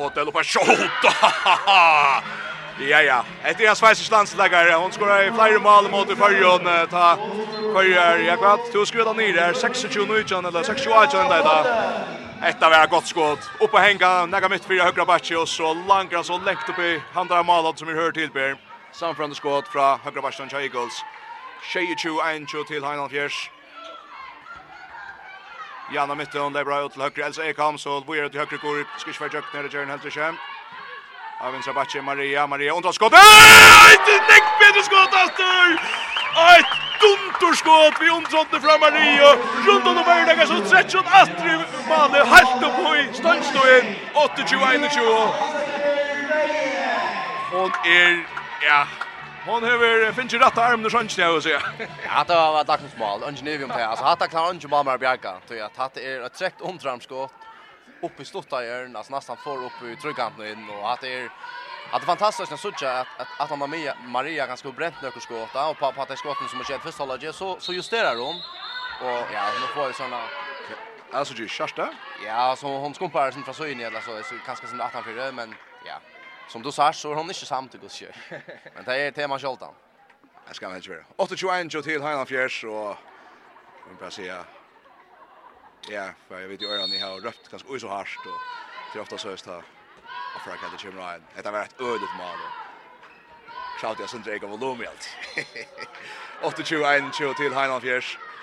Hotel på loppar. Ja ja. Ett är Sveriges landslagare. Hon skorar i flera mål mot Färjön. Ta Färjör. Jag kvart två skott ner där. 26-19 eller 26-18 där då. Ett av era gott skott. Upp och hänga näga mitt fyra högra backe och så långt så läkt upp i andra målet som vi hör till Per. Samfrande skott från högra backen Eagles. Shea Chu Ancho till Heinolf Fjärs. Janna mitten, det er bra ut til høyre, Elsa Ekholm, så ut til høyre går, skal ikke være jøkt nere, helt Helter Av en Sabache, Maria, Maria, ondra skott, eit, nekk bedre skott, Astor! Eit, duntur skott, vi omtrådde fra Maria, rundt om Mørdega, så trett skott, Astur, Mane, halt opp i stønnstøyen, 28-21. Og er, ja, Hon har finns ju rätt arm när sjönsen jag säga. Ja, det var ett mål. Ingenium till. Alltså hatta klarar inte mamma Bjarka. Tror jag att det är ett direkt omtramskott upp i stotta i örn. Alltså nästan får upp i tryckkanten in och att det är att det fantastiskt att sådär att att Anna Maria Maria ganska bränt några skott och på på att det skotten som har skett först hållet, så så justerar de. Och ja, nu får ju såna Alltså det är Ja, så hon skumpar sin från så in eller så kanske sin 18-4 men ja, Som du sa så har hon inte samtyckt Men det är tema Scholtan. Jag ska inte vara. 821 till Heinland Fjärs och man kan säga Ja, för jag vet ju öran ni har rött ganska oj så harst och till ofta så här och för att det kommer Ryan. Det har varit ödet mål. Shout jag sen Jacob Volumi 8-21 till Heinland Fjärs.